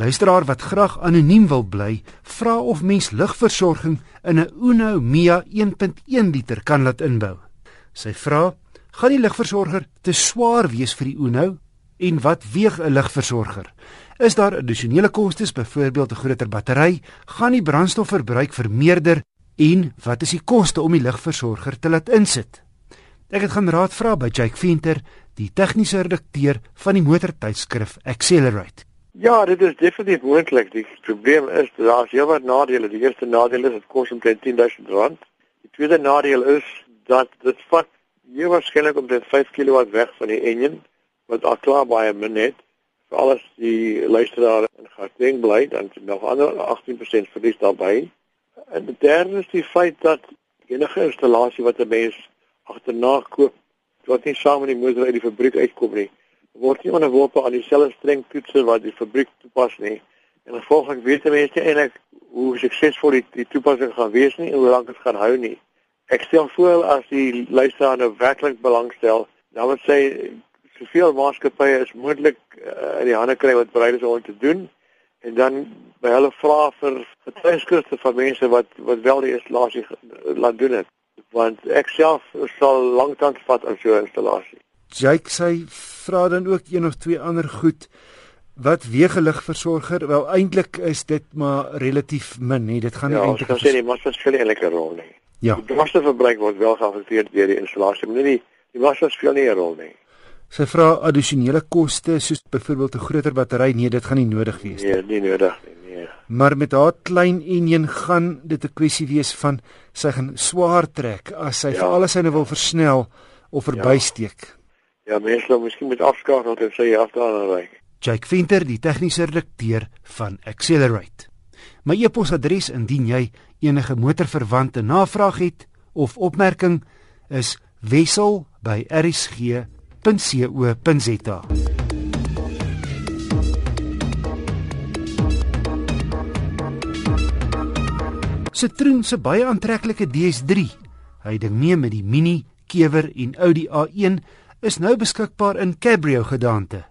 Luisteraar wat graag anoniem wil bly, vra of mens lugversorging in 'n Uno Mia 1.1 liter kan laat inbou. Sy vra: "Gaan die lugversorger te swaar wees vir die Uno en wat weeg 'n lugversorger? Is daar addisionele kostes, byvoorbeeld 'n groter battery? Gaan die brandstofverbruik vermeerder en wat is die koste om die lugversorger te laat insit?" Ek het gaan raad vra by Jake Venter, die tegniese redakteur van die motortydskrif Accelerate. Ja, dit is definitief moontlik. Die probleem is dat daar heel wat nadele. Die eerste nadeel is dit kos omtrent 10000 rand. Die tweede nadeel is dat dit vat hier waarskynlik omtrent 5 kW weg van die engine wat al klaar baie min het. Vir alles die luisteraar in Gauteng bly, dan nog ander 18% verlies daarbey. En die derde is die feit dat enige installasie wat 'n mens agterna koop, wat nie saam met die motor uit die fabriek uitkom nie, word nie onderworpe aan dieselfde streng toetse wat die fabriek toepas nie. En gevolglik weet mense eintlik hoe suksesvol die, die toepassing gaan wees nie en hoe lank dit gaan hou nie. Ek stel voor as die luisteraar nou werklik belangstel, dan moet sy soveel maatskappye as moontlik uh, in die hande kry wat bereid is om te doen en dan by hulle vra vir getuieskrifte van mense wat wat wel die installasie laat doen het want ek self sal lank tyd vat aan so 'n installasie. Jake sê vra dan ook een of twee ander goed wat weegligversorger wel eintlik is dit maar relatief min hè dit gaan ja, nie eintlik Ja, ek sê maar dit speel eintlik 'n rol nie. Ja. Die brandstofverbruik word wel geaffekteer deur die installasie, maar nie die die waswas speel nie 'n rol nie. Sy vra addisionele koste soos byvoorbeeld 'n groter battery, nee, dit gaan nie nodig wees nie. Nee, nie nodig nie, nee. Maar met haar klein enjin gaan dit 'n kwessie wees van sy gaan swaar trek as sy ja. vir alles sy nou wil versnel of verbysteek. Ja. Ja, mens sou miskien met afskakel en sê jy afdaan ry. Jake Venter, die tegniese redakteur van Accelerate. My e-posadres indien jy enige motorverwante navraag het of opmerking is wissel@rsg.co.za. Citroen se baie aantreklike DS3. Hy ding mee met die Mini, Kewer en Audi A1 is nou beskikbaar in cabrio gedaante.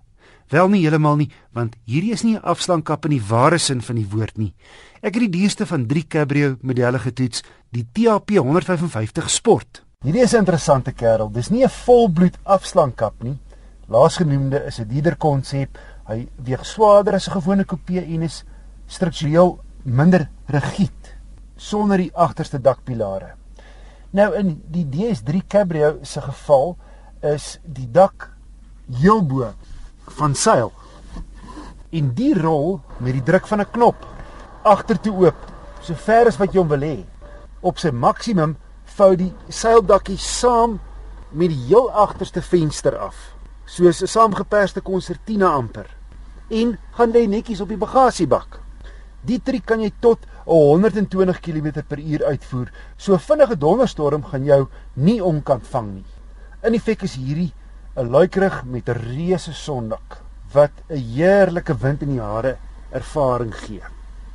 Wel nie heeltemal nie, want hierdie is nie 'n afslankap in die ware sin van die woord nie. Ek het die duurste van 3 cabrio modelle getoets, die TAP 155 Sport. Hierdie is 'n interessante kerel. Dis nie 'n volbloed afslankap nie. Laasgenoemde is 'n dieder konsep. Hy weeg swaarder as 'n gewone coupe en is struktureel minder rigied sonder die agterste dakpilare. Nou in die DS3 Cabrio se geval is die dak heel bo van seil. En die rol met die druk van 'n knop agtertoe oop, so ver as wat jy hom wil hê. Op sy maksimum vou die seildakkie saam met die heel agterste venster af, soos 'n saamgeperste konsertina amper. En gaan lê netjies op die bagasiebak. Die triek kan jy tot 120 km/h uitvoer. So vinnige donderstorm gaan jou nie om kan vang nie. In effek is hierdie 'n luikerig met 'n reuse sondak wat 'n heerlike wind in die hare ervaring gee.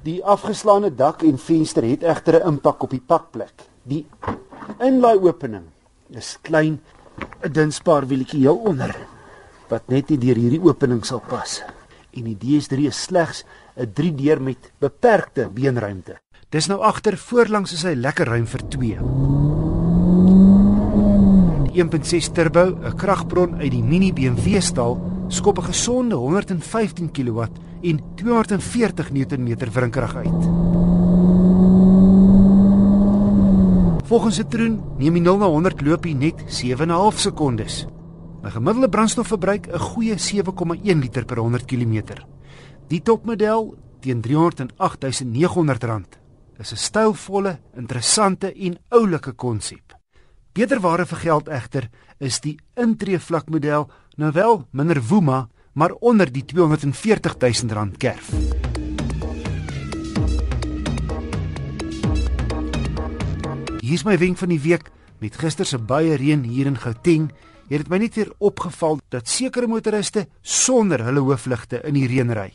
Die afgeslaane dak en venster het egter 'n impak op die pakplek. Die inlaai opening is klein, 'n dun spaarwieltjie heel onder wat net nie deur hierdie opening sal pas. En die DS3 is slegs 'n 3-deur met beperkte beenruimte. Dis nou agter voorlangs is hy lekker ruim vir 2. 1.6 turbo, 'n kragbron uit die Mini BMW stal, skop 'n gesonde 115 kW en 240 Nm wrinkrag uit. Volgens Citroen neem die 0 na 100 loopie net 7.5 sekondes. 'n Gemiddelde brandstofverbruik 'n goeie 7,1 liter per 100 km. Die topmodel teen R308.900 is 'n stylvolle, interessante en oulike konsep. Beter ware vir geld egter is die intree vlakmodel nou wel minder woema, maar onder die 240 000 rand kerf. Hier is my wenk van die week met gister se baie reën hier in Gauteng. Het dit my net weer opgeval dat sekere motoriste sonder hulle hoofligte in die reën ry.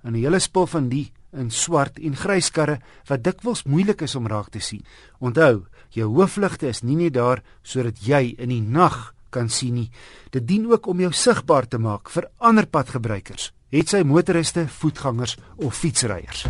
En 'n hele spul van die in swart en grys karre wat dikwels moeilik is om raak te sien. Onthou, jou hoofligte is nie net daar sodat jy in die nag kan sien nie. Dit dien ook om jou sigbaar te maak vir ander padgebruikers. het sy motoriste, voetgangers of fietsryers.